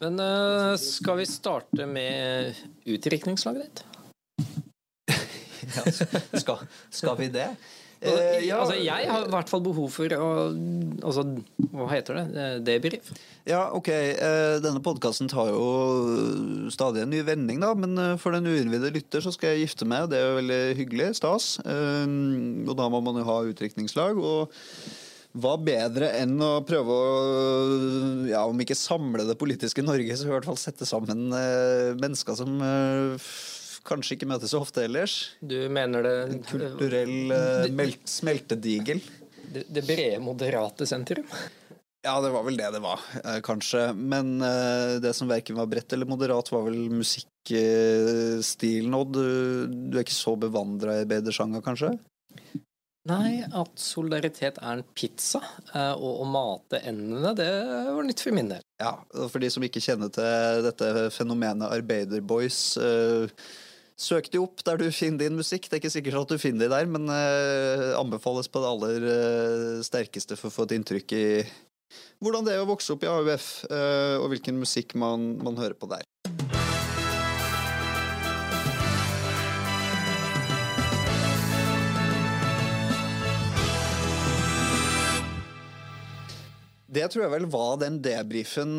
Men uh, skal vi starte med utdrikningslaget ditt? ja, skal, skal, vi det? Uh, ja. altså, jeg har i hvert fall behov for å altså, Hva heter det? Debrief? Ja, ok. Denne podkasten tar jo stadig en ny vending, da. Men for den uinnvidde lytter så skal jeg gifte meg, det er jo veldig hyggelig. Stas. og da må man jo ha utdrikningslag. og hva bedre enn å prøve å, ja, om ikke samle det politiske Norge, så i hvert fall sette sammen eh, mennesker som eh, kanskje ikke møtes så ofte ellers. Du mener det En kulturell eh, smeltedigel. Det, det brede, moderate sentrum? Ja, det var vel det det var, eh, kanskje. Men eh, det som verken var bredt eller moderat, var vel musikkstilen, Odd. Du, du er ikke så bevandra i bedresjanger, kanskje? Nei, at solidaritet er en pizza, eh, og å mate endene, det var nytt for min del. Ja, for de som ikke kjenner til dette fenomenet Arbeiderboys, uh, søk de opp der du finner din musikk. Det er ikke sikkert at du finner de der, men uh, anbefales på det aller sterkeste for å få et inntrykk i hvordan det er å vokse opp i AUF, og hvilken musikk man, man hører på der. Det tror jeg vel var den debrifen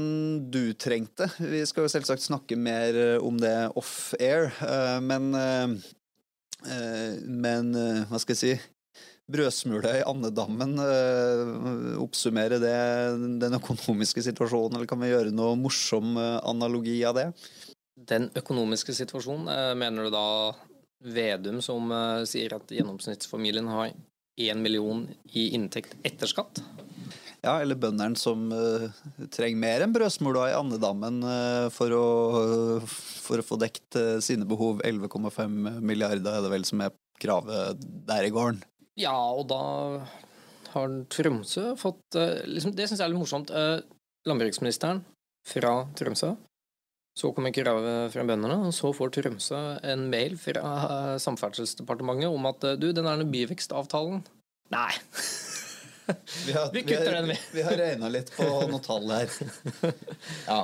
du trengte. Vi skal jo selvsagt snakke mer eh, om det off-air, eh, men eh, Men hva skal jeg si? Brødsmule i andedammen, oppsummere det, den økonomiske situasjonen, eller kan vi gjøre noe morsom analogi av det? Den økonomiske situasjonen, mener du da Vedum som sier at gjennomsnittsfamilien har én million i inntekt etter skatt? Ja, eller bøndene som uh, trenger mer enn brødsmula i andedammen uh, for, å, uh, for, å, få dekt sine behov. 11,5 milliarder er det vel som er kravet der i gården. Ja, og da har Tromsø fått liksom, Det syns jeg er litt morsomt. landbruksministeren fra Tromsø. Så kommer kravet fra bøndene, og så får Tromsø en mail fra Samferdselsdepartementet om at du, den der byvekstavtalen Nei. Vi har, vi kutter vi, Vi har regna litt på noen tall her. ja.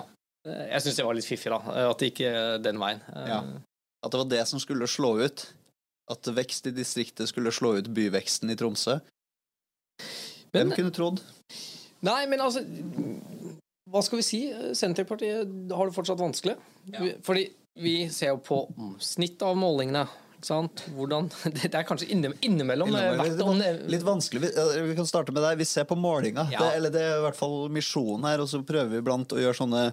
Jeg syns det var litt fiffig, da. At det gikk den veien. Ja. At det var det som skulle slå ut. At vekst i distriktet skulle slå ut byveksten i Tromsø. Hvem kunne trodd? Nei, men altså Hva skal vi si? Senterpartiet har det fortsatt vanskelig. Ja. Fordi vi ser jo på snittet av målingene. Hvordan, det er kanskje innimellom litt, litt vanskelig. Vi, vi, kan starte med deg. Vi ser på målinga. Ja. Det, eller det er i hvert fall misjonen her. Og så prøver vi iblant å gjøre sånne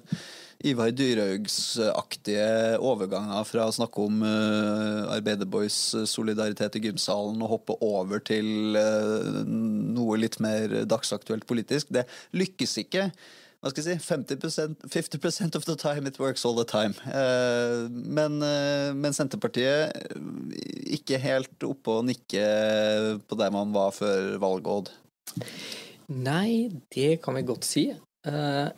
Ivar Dyrhaugs-aktige overganger fra å snakke om uh, Arbeiderboys solidaritet i gymsalen og hoppe over til uh, noe litt mer dagsaktuelt politisk. Det lykkes ikke hva skal jeg si, 50%, 50 of the time it works all the time. Eh, men, eh, men, Senterpartiet ikke helt oppe og nikke på der man var før valget, Odd? Nei, det kan vi godt si. Eh,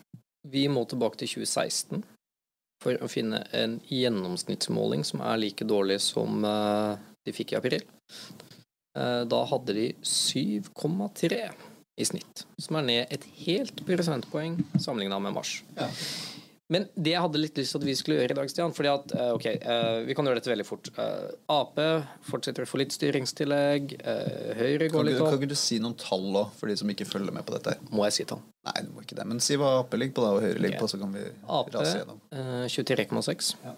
vi må tilbake til 2016 for å finne en gjennomsnittsmåling som er like dårlig som de fikk i april. Da hadde de 7,3 i snitt, som er ned et helt prosentpoeng sammenligna med mars. Ja. Men det jeg hadde litt lyst til at vi skulle gjøre i dag, Stian fordi at, eh, ok, eh, Vi kan gjøre dette veldig fort. Eh, Ap fortsetter å få litt styringstillegg. Høyre går litt opp. Kan ikke du si noen tall da, for de som ikke følger med på dette? Må jeg si tall? Nei, du må ikke det. Men si hva Ap ligger på da, og Høyre ligger okay. på, så kan vi AP, rase gjennom. 23,6. Ja.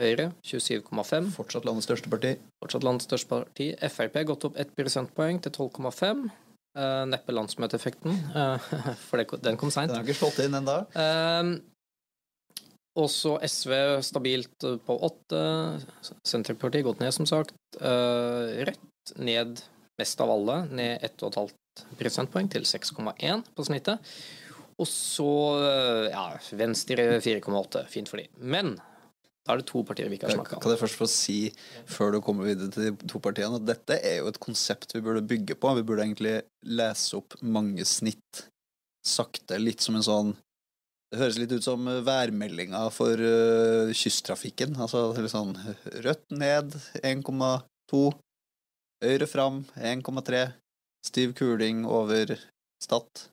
Høyre 27,5. Fortsatt landets største parti. Fortsatt landets største parti. Frp gått opp 1 prosentpoeng til 12,5. Uh, neppe landsmøteeffekten, uh, for det, den kom seint. Den har ikke slått inn ennå. Uh, også SV stabilt på åtte. Senterpartiet gått ned, som sagt. Rødt ned mest av alle, ned 1,5 prosentpoeng til 6,1 på snittet. Og så ja, Venstre 4,8. Fint for de. Men da er det to partier vi ikke har snakka om. Kan jeg først få si, før du kommer videre til de to partiene, at dette er jo et konsept vi burde bygge på. Vi burde egentlig lese opp mange snitt sakte, litt som en sånn Det høres litt ut som værmeldinga for uh, kysttrafikken. Altså litt sånn rødt ned 1,2, høyre fram 1,3, stiv kuling over Stad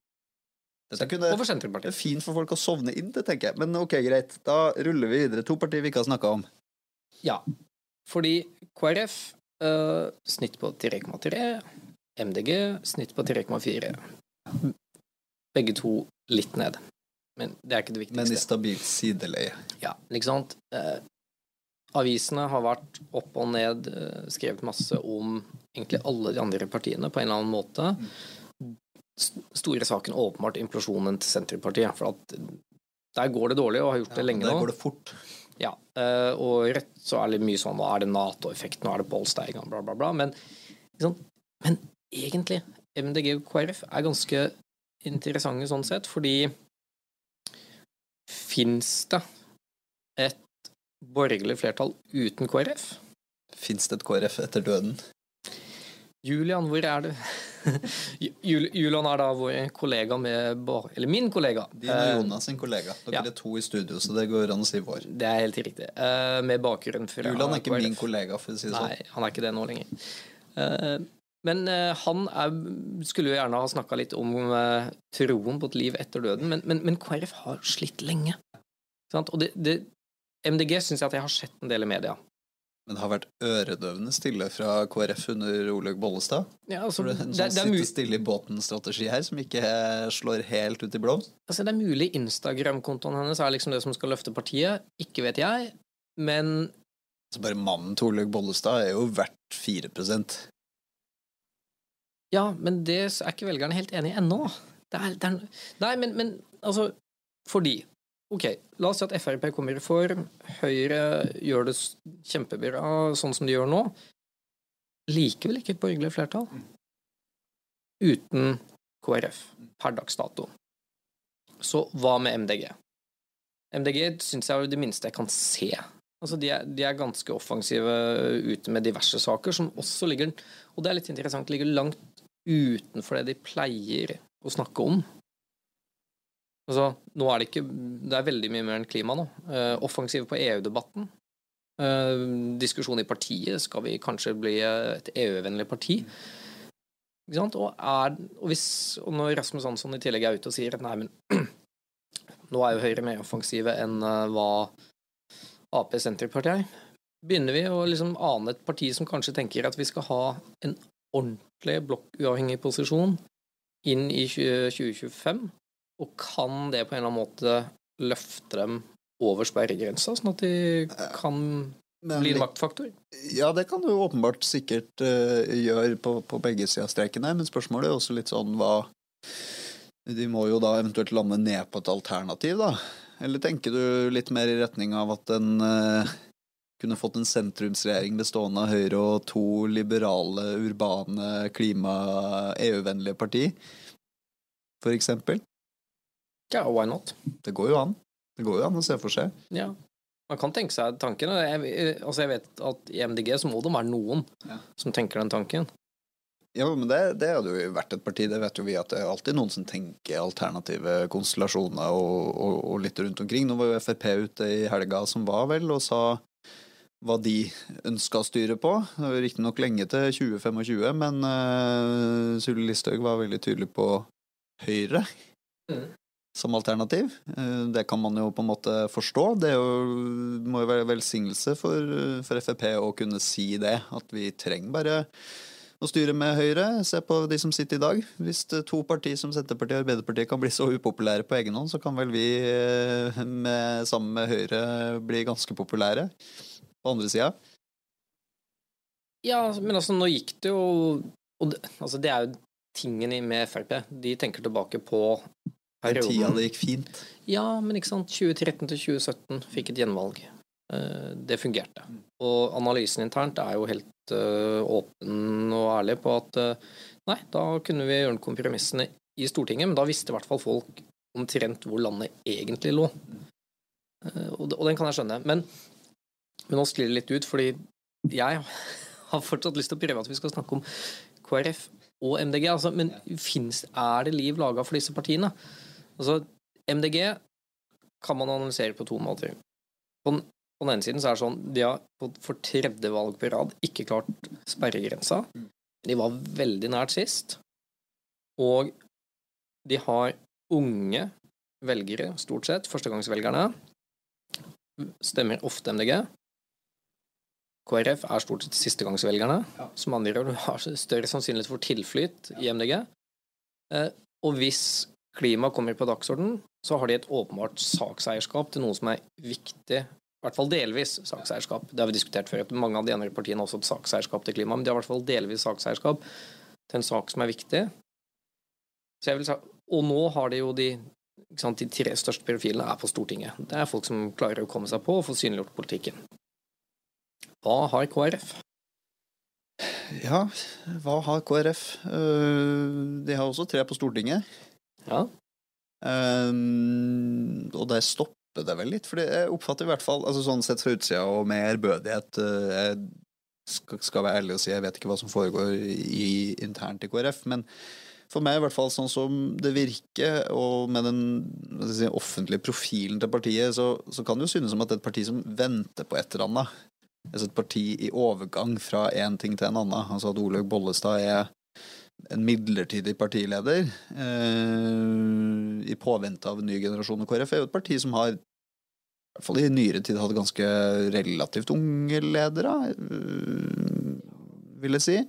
Dette kunne, for det er fint for folk å sovne inn det, tenker jeg. Men ok, greit. Da ruller vi videre. To partier vi ikke har snakka om. Ja. Fordi KrF uh, snitt på 3,3. MDG snitt på 3,4. Begge to litt ned. Men det er ikke det viktigste. Men i stabilt sideleie. Ja, ikke sant? Eh, avisene har vært opp og ned, eh, skrevet masse om egentlig alle de andre partiene på en eller annen måte. S- Store saken åpenbart implosjonen til Senterpartiet. For at der går det dårlig, og har gjort det lenge Der nå. går det fort. Ja, eh, og rett så er det mye sånn er det Nato-effekt, nå er det Bolsteigen, bla, bla, bla. Men, liksom, men egentlig, MDG og KrF er ganske interessante sånn sett, fordi fins det et borgerlig flertall uten KrF? Fins det et KrF etter døden? Julian, hvor er du? Jul- Julian er da vår kollega med Bård Eller min kollega. Din og Eh, Jonas sin kollega. Dere ja. er to i studio, så det går an å si vår. Det er helt riktig. Eh, Med bakgrunn fra Julian er ikke min kollega, for å si det sånn. Nei, han er ikke det nå lenger. Eh, Men han er, skulle jo gjerne ha snakka litt om troen på et liv etter døden, men, men, men KrF har slitt lenge. Sant? Og det, det, MDG syns jeg at jeg har sett en del i media. Men det har vært øredøvende stille fra KrF under Olaug Bollestad. Ja, altså, det, en sånn sitte stille i båten-strategi her, som ikke slår helt ut i blomst? altså, det er mulig Instagram-kontoen hennes er liksom det som skal løfte partiet. Ikke vet jeg, men altså, bare mannen til Olaug Bollestad er jo verdt 4% Ja, men det er ikke velgerne helt enig i ennå. Det er, det er, nei, men, men altså Fordi Ok, la oss si at Frp kommer i form, Høyre gjør det kjempebra sånn som de gjør nå. Likevel ikke et borgerlig flertall. Uten KrF per dags dato. Så hva med MDG? MDG syns jeg er det minste jeg kan se. Altså, de er, de er ganske offensive ute med diverse saker, som også ligger Og det er litt interessant, ligger langt utenfor det de pleier å snakke om. Altså, nå er det ikke Det er veldig mye mer enn klima nå. Uh, offensive på EU-debatten. Uh, diskusjon i partiet. Skal vi kanskje bli et EU-vennlig parti? Ikke sant? Og, er, og, hvis, og når Rasmus Hansson i tillegg er ute og sier at nei, men nå er jo Høyre mer offensive enn uh, hva Ap Senterpartiet er, begynner vi å liksom ane et parti som kanskje tenker at vi skal ha en ordentlig blokkuavhengig posisjon inn i 20- 2025, og kan det på en eller annen måte løfte dem over sperregrensa, sånn at de kan Men bli en maktfaktor? Ja, det kan du åpenbart sikkert uh, gjøre på, på begge sider av streken her, men spørsmålet er også litt sånn hva De må jo da eventuelt lande ned på et alternativ, da. Eller tenker du litt mer i retning av at en uh, kunne fått en sentrumsregjering bestående av Høyre og to liberale, urbane, klima-EU-vennlige parti, for eksempel? Ja, why not? Det går jo an. Det går jo an å se for seg. Ja. Man kan tenke seg tanken. Jeg, altså jeg vet at i MDG så må det være noen Ja. som tenker den tanken. Ja, men det, det hadde jo vært et parti, det vet jo vi, at det er alltid noen som tenker alternative konstellasjoner og, og, og litt rundt omkring. Nå var jo Frp ute i helga som var, vel, og sa hva de ønska å styre på. Det var riktignok lenge til 2025, men uh, Sylvi Listhaug var veldig tydelig på Høyre Mm. Som alternativ. Eh, det kan man jo på en måte forstå. Det jo, må jo være velsignelse for, for Frp å kunne si det, at vi trenger bare å styre med Høyre. Se på de som sitter i dag. Hvis to partier som Senterpartiet og Arbeiderpartiet kan bli så upopulære på egen hånd, så kan vel vi eh, med, sammen med Høyre bli ganske populære på andre sida. Ja, men altså, nå gikk det jo og det, altså, det er jo tingen med Frp. De tenker tilbake på Den tida det gikk fint. Ja, men ikke sant. 2013 til 2017 fikk et gjenvalg. Eh, Det fungerte. Og analysen internt er jo helt eh, åpen og ærlig på at eh, nei, da kunne vi gjøre kompromissene i Stortinget, men da visste i hvert fall folk omtrent hvor landet egentlig lå. Og den kan jeg skjønne. Men, men nå sklir det litt ut, fordi jeg har fortsatt lyst til å prøve at vi skal snakke om KrF og MDG. Altså, men finnes, er det liv laga for disse partiene? Altså, MDG kan man analysere på to måter. På den, på den ene siden så er det sånn de har for tredje valg på rad ikke klart sperregrensa. De var veldig nært sist. Og de har unge velgere, stort sett, førstegangsvelgerne, stemmer ofte MDG. KrF er stort sett sistegangsvelgerne, ja. som andre har større sannsynlighet for tilflyt i MDG. Eh, og hvis klima kommer på dagsorden, så har de et åpenbart sakseierskap til noe som er viktig. I hvert fall delvis sakseierskap. Det har vi diskutert før. Mange av de andre partiene har også et sakseierskap til klima, men de har i hvert fall delvis sakseierskap til en sak som er viktig. Så jeg vil og nå har de jo de sant, De tre største profilene er på Stortinget. Det er folk som klarer å komme seg på og få synliggjort politikken. Hva har KrF? Ja, hva har KrF? Eh, de har også tre på Stortinget. Ja. Um, og der stopper det vel litt, for jeg oppfatter i hvert fall altså sånn sett fra utsida og med ærbødighet eh, Jeg skal, skal, være ærlig og si jeg vet ikke hva som foregår i, internt i KrF, men for meg i hvert fall sånn som det virker, og med den si, offentlige profilen til partiet, så, så, kan det jo synes som at det er et parti som venter på et eller annet. Altså et parti i overgang fra én ting til en annen. Altså at Olaug Bollestad er en midlertidig partileder eh, i påvente av en ny generasjon av KrF, er jo et parti som har i hvert fall i nyere tid hatt ganske relativt unge ledere, eh, vil jeg si.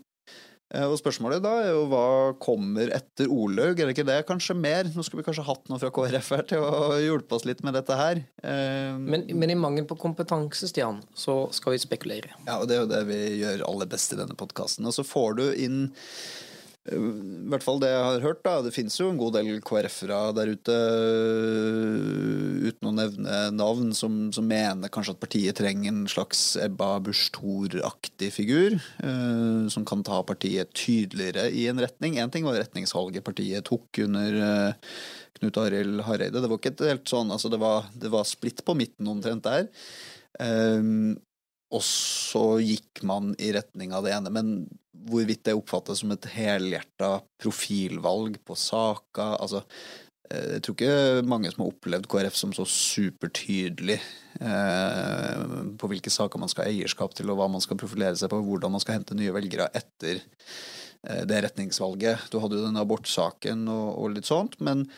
Eh, og spørsmålet da er jo hva kommer etter Olaug, er det ikke det kanskje mer? Nå skulle vi kanskje hatt noe fra KrF her til å hjelpe oss litt med dette her. Eh, men, men, i mangel på kompetanse, Stian, så skal vi spekulere. Ja, og det er jo det vi gjør aller best i denne podkasten. Og så får du inn i hvert fall det jeg har hørt, da. Det fins jo en god del KrF-ere der ute, uten å nevne navn, som, som, mener kanskje at partiet trenger en slags Ebba Busch Thor-aktig figur. Uh, som kan ta partiet tydeligere i en retning. Én ting var retningsvalget partiet tok under uh, Knut Arild Hareide. Det var ikke helt sånn, altså det var, det var splitt på midten omtrent der. Um, og så gikk man i retning av det ene. Men hvorvidt det oppfattes som et helhjerta profilvalg på saka altså, eh, Jeg tror ikke mange som har opplevd KrF som så supertydelig eh, på hvilke saker man skal ha eierskap til, og hva man skal profilere seg på, hvordan man skal hente nye velgere etter eh, det retningsvalget. Du hadde jo den abortsaken og, og litt sånt, men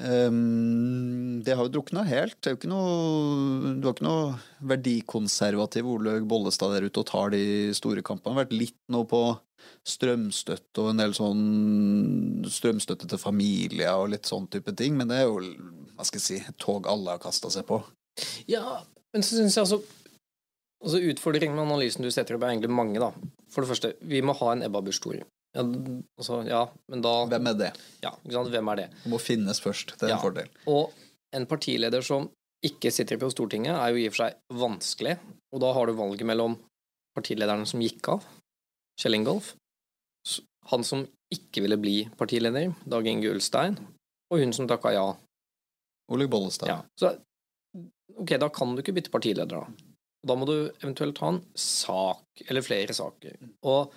Um, det har jo drukna helt. Det er jo ikke noe, du har ikke noe verdikonservativ Olaug Bollestad der ute og tar de store kampene. Det har vært litt nå på strømstøtte og en del sånn strømstøtte til familier og litt sånn type ting, men det er jo hva skal jeg si, et tog alle har kasta seg på. Ja, men så syns jeg altså Altså Utfordringen med analysen du setter opp, er egentlig mange. da. For det første, vi må ha en Ebba Busch Thor. Ja, altså, ja, men da Hvem er det? Ja, ikke sant? Hvem er det? Det må finnes først. Det er ja. en fordel. Og en partileder som ikke sitter på Stortinget, er jo i og for seg vanskelig. Og da har du valget mellom partilederen som gikk av, Kjell Ingolf, han som ikke ville bli partileder, Dag Inge Ulstein, og hun som takka ja. Olaug Bollestad. Ja. Så ok, da kan du ikke bytte partileder, da. Da må du eventuelt ha en sak, eller flere saker. Og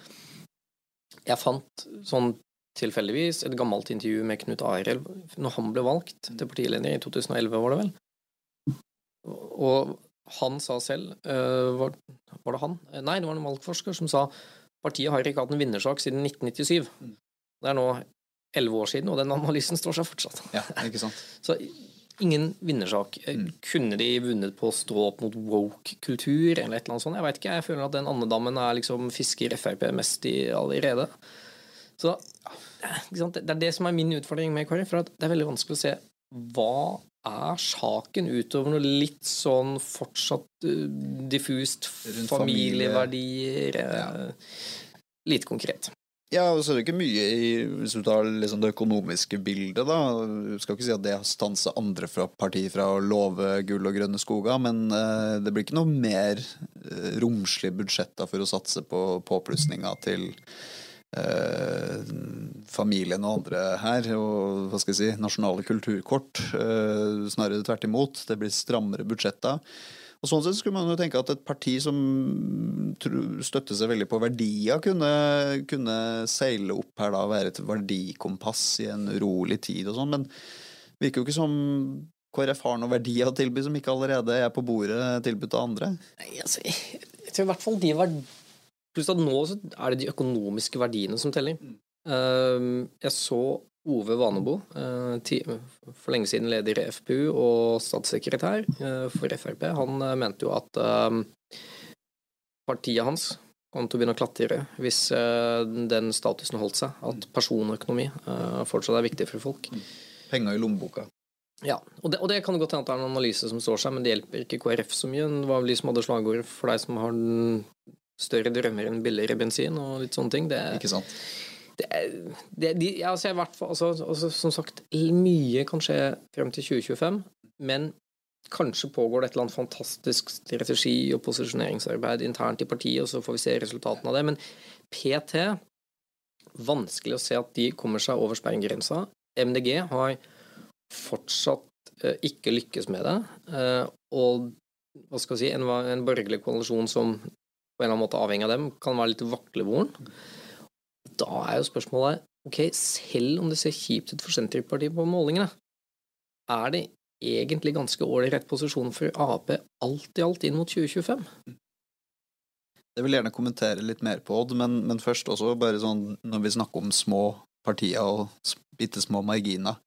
jeg fant sånn tilfeldigvis et gammelt intervju med Knut Arild når han ble valgt til partileder i 2011, var det vel. Og han sa selv uh, var, var, det han? Nei, det var en valgforsker som sa partiet har ikke hatt en vinnersak siden 1997. Det er nå elleve år siden, og den analysen står seg fortsatt. Ja, ikke sant? Så ingen vinnersak. Mm. Kunne de vunnet på å stå opp mot woke-kultur eller et eller annet sånt? Jeg veit ikke. Jeg føler at den andedammen er liksom fisker Frp mest i allerede. Så det er det som er min utfordring med KrF. For det er veldig vanskelig å se hva er saken utover noe litt sånn fortsatt uh, diffust familieverdier. Familie. Ja. Uh, lite konkret. Ja, og så er det ikke mye i Hvis du tar liksom det økonomiske bildet, da. Du skal ikke si at det stanser andre fra partiet fra å love gull og grønne skoger, men uh, det blir ikke noe mer uh, romslige budsjetter for å satse på påplussinger til uh, familien og andre her, og hva skal jeg si, nasjonale kulturkort. snarere tvert imot. Det blir strammere budsjetter. Og Sånn sett skulle man jo tenke at et parti som støtter seg veldig på verdier, kunne, kunne seile opp her da og være et verdikompass i en urolig tid og sånn, men det virker jo ikke som KrF har noen verdier å tilby som ikke allerede er på bordet tilbudt av andre. Nei, altså, jeg tror i hvert fall de var Pluss at nå så er det de økonomiske verdiene som teller. Mm. Ehm, jeg så Ove Vanebo, for lenge siden leder i FPU og statssekretær for Frp, han mente jo at partiet hans kom til å begynne å klatre hvis den statusen holdt seg. At personøkonomi fortsatt er viktig for folk. Penger i lommeboka. Ja, og det, og det, kan godt hende at det er en analyse som står seg, men det hjelper ikke KrF så mye. Det var vel de som hadde slagordet for deg som har større drømmer enn billigere bensin og litt sånne ting. Det, ikke sant? Det, de, altså, hvert fall, altså, altså, som sagt, mye kan skje frem til 2025, men kanskje pågår det et eller annet fantastisk strategi- og posisjoneringsarbeid internt i partiet, og så får vi se resultatene av det. Men PT vanskelig å se at de kommer seg over sperregrensa. MDG har fortsatt eh, ikke lykkes med det. Eh, og hva skal vi si, en, en borgerlig koalisjon som på en eller annen måte avhengig av dem, kan være litt vaklevoren. Da er jo spørsmålet ok, selv om det ser kjipt ut for Senterpartiet på målingene, er det egentlig ganske ålreit posisjon for Ap alt i alt inn mot 2025? Jeg vil gjerne kommentere litt mer på Odd, men, men først også bare sånn når vi snakker om små partier og bitte små marginer.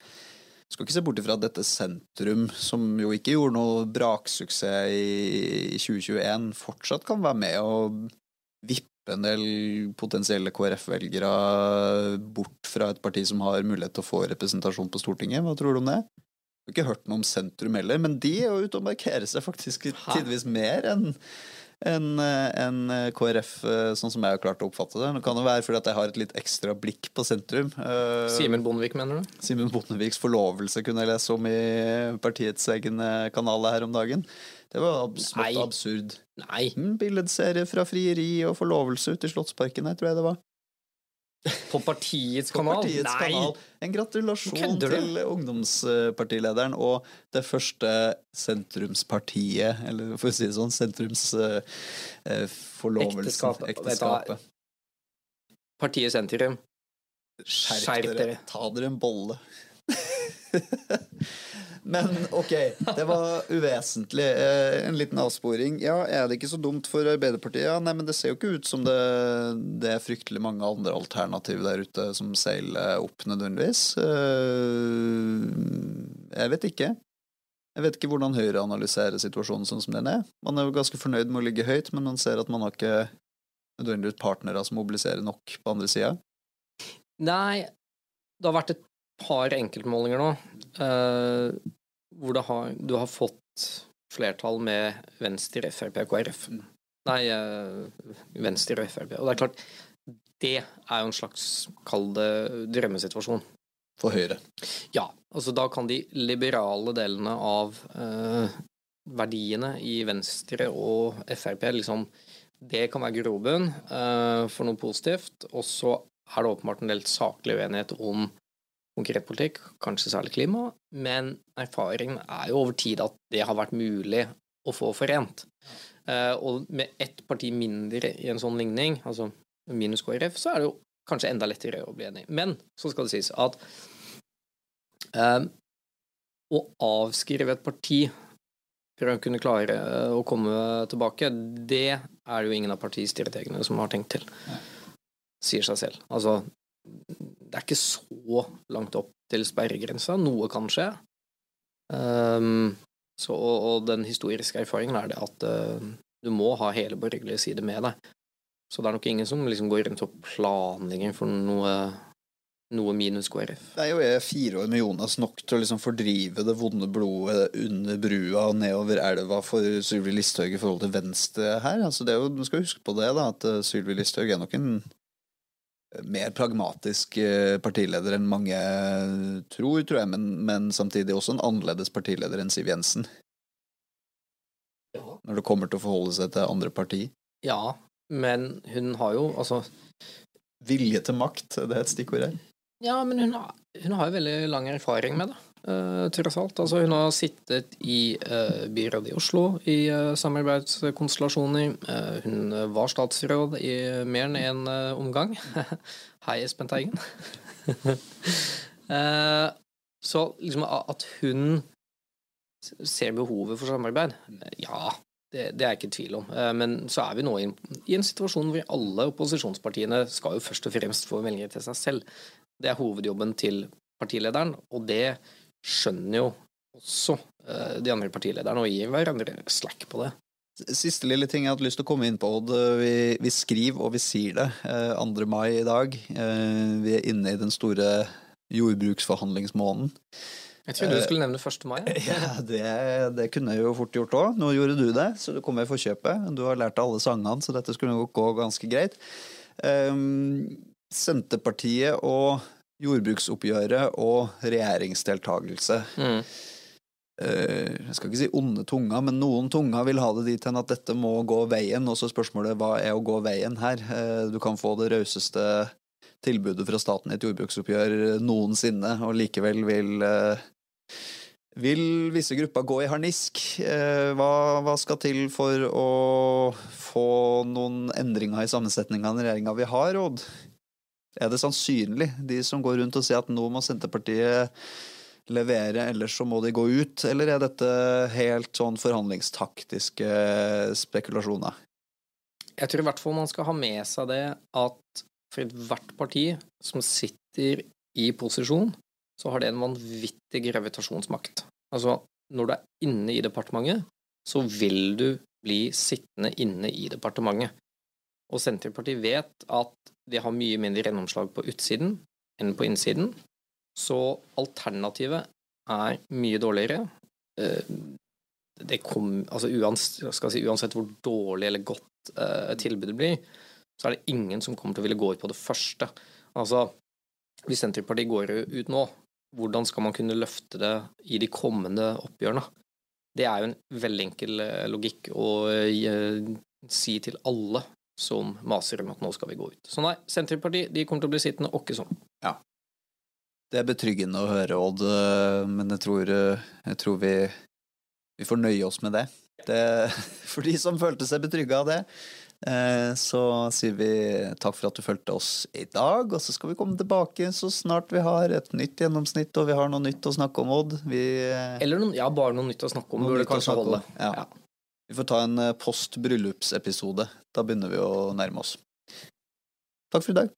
Skal ikke se bort ifra at dette sentrum, som jo ikke gjorde noe braksuksess i 2021, fortsatt kan være med og vippe en del potensielle KrF-velgere bort fra et parti som har mulighet til å få representasjon på Stortinget. Hva tror du om det? Jeg har ikke hørt noe om sentrum heller, men de er jo ute og markerer seg faktisk tidvis mer enn enn en eh, KrF, eh, sånn som jeg har klart å oppfatte det. Det kan jo være fordi at jeg har et litt ekstra blikk på sentrum. Eh, Simen Bondevik, mener du? Simen Bondeviks forlovelse kunne jeg lese om i partiets egen kanal her om dagen. Det var smått absurd. Nei. Billedserie fra frieri og forlovelse ute i Slottsparken her, tror jeg det var. På partiets kanal? På partiets Nei! Kanal. En gratulasjon til ungdomspartilederen og det første sentrumspartiet, eller for å si det sånn, sentrumsforlovelsen, uh, ekteskapet. Partiet Sentrum. Skjerp dere. Ta dere en bolle. Men ok, det var uvesentlig. Eh, en liten avsporing. Ja, er det ikke så dumt for Arbeiderpartiet? Ja, nei, men det ser jo ikke ut som det, det er fryktelig mange andre alternativ der ute som seiler opp, nødvendigvis. Eh, jeg vet ikke. Jeg vet ikke hvordan Høyre analyserer situasjonen sånn som den er. Man er jo ganske fornøyd med å ligge høyt, men man ser at man har ikke nødvendigvis partnere som mobiliserer nok på andre sida. Nei, det har vært et par enkeltmålinger nå uh, hvor har, du har fått flertall med Venstre, Frp og KrF. Mm. Nei, uh, Venstre og Frp. Og det er klart, det er jo en slags, kall det, drømmesituasjon. For Høyre? Ja. altså Da kan de liberale delene av uh, verdiene i Venstre og Frp liksom Det kan være grobunn for noe positivt. Og så er det åpenbart en del saklig uenighet om konkret politikk, kanskje særlig klima, men erfaringen er jo over tid at det har vært mulig å få forent. Uh, og med ett parti mindre i en sånn ligning, altså minus KrF, så er det jo kanskje enda lettere å bli enig. Men så skal det sies at um, å avskrive et parti for å kunne klare å komme tilbake, det er det jo ingen av partistrategene som har tenkt til. Sier seg selv. Altså, det er ikke så langt opp til sperregrensa. Noe kan skje. Um, så, og, og, den historiske erfaringen er det at uh, du må ha hele borgerlige side med deg. Så det er nok ingen som liksom går rundt og planlegger for noe, noe minus KrF. Det er jo fire år med Jonas nok til å liksom fordrive det vonde blodet under brua og nedover elva for Sylvi Listhaug i forhold til Venstre her. Altså det er jo, Du skal huske på det, da, at uh, Sylvi Listhaug er nok en mer pragmatisk eh, partileder enn mange tror, tror jeg, men, men samtidig også en annerledes partileder enn Siv Jensen. Ja. Når det kommer til å forholde seg til andre parti. Ja, men hun har jo altså Vilje til makt, det er et stikkord her. Ja, men hun har, hun har jo veldig lang erfaring med det tross alt. Altså, hun har sittet i uh, byrådet i Oslo i uh, samarbeidskonstellasjoner. hun var statsråd i mer enn én omgang. Hei, Espen Teigen. så liksom at hun ser behovet for samarbeid, ja, det, det, er jeg ikke i tvil om. Men så er vi nå i, i en situasjon hvor alle opposisjonspartiene skal jo først og fremst få velgere til seg selv. Det er hovedjobben til partilederen, og det skjønner jo også uh, de andre partilederne, og gir hverandre slack på det. Siste lille ting jeg hadde lyst til å komme inn på, Odd. Vi, vi skriver og vi sier det. Eh, 2. mai i dag. Eh, vi er inne i den store jordbruksforhandlingsmåneden. Jeg trodde du skulle nevne 1. mai. Ja, det, det, kunne jeg jo fort gjort òg. Nå gjorde du det, så du kom i forkjøpet. Du har lært alle sangene, så dette skulle nok gå ganske greit. Senterpartiet og jordbruksoppgjøret og regjeringsdeltakelse. Mm. Uh, jeg skal ikke si onde tunger, men noen tunger vil ha det dit hen at dette må gå veien. Og så spørsmålet hva er å gå veien her? Uh, du kan få det rauseste tilbudet fra staten i et jordbruksoppgjør noensinne, og likevel vil uh, vil visse grupper gå i harnisk? Hva, hva, skal til for å få noen endringer i sammensetninga av regjeringa vi har, Odd? Er det sannsynlig, de som går rundt og sier at nå må Senterpartiet levere, ellers så må de gå ut? Eller er dette helt sånn forhandlingstaktiske spekulasjoner? Jeg tror i hvert fall man skal ha med seg det at for ethvert parti som sitter i posisjon, så har det en vanvittig gravitasjonsmakt. Altså, når du er inne i departementet, så vil du bli sittende inne i departementet. Og Senterpartiet vet at de har mye mindre gjennomslag på utsiden enn på innsiden, så alternativet er mye dårligere. Eh, det kom, altså uansett, si, uansett hvor dårlig eller godt uh, tilbudet blir, så er det ingen som kommer til å ville gå ut på det første. Altså, hvis Senterpartiet går ut nå, hvordan skal man kunne løfte det i de kommende oppgjørene? Det er jo en veldig enkel eh, logikk å si til alle som maser om at nå skal vi gå ut. Så nei, Senterpartiet de kommer til å bli sittende åkke sånn. Ja. Det er betryggende å høre, Odd, eh, men jeg tror, eh, jeg tror vi, vi, får nøye oss med det. det. For de som følte seg betrygga av det, eh, så sier vi takk for at du fulgte oss i dag, og så skal vi komme tilbake så snart vi har et nytt gjennomsnitt og vi har noe nytt å snakke om, Odd. Vi, Eller noen, ja, bare noe nytt å snakke om. Burde kanskje holde. Ja. ja. Vi får ta en eh, post bryllupsepisode. Da begynner vi å nærme oss. Takk for i dag.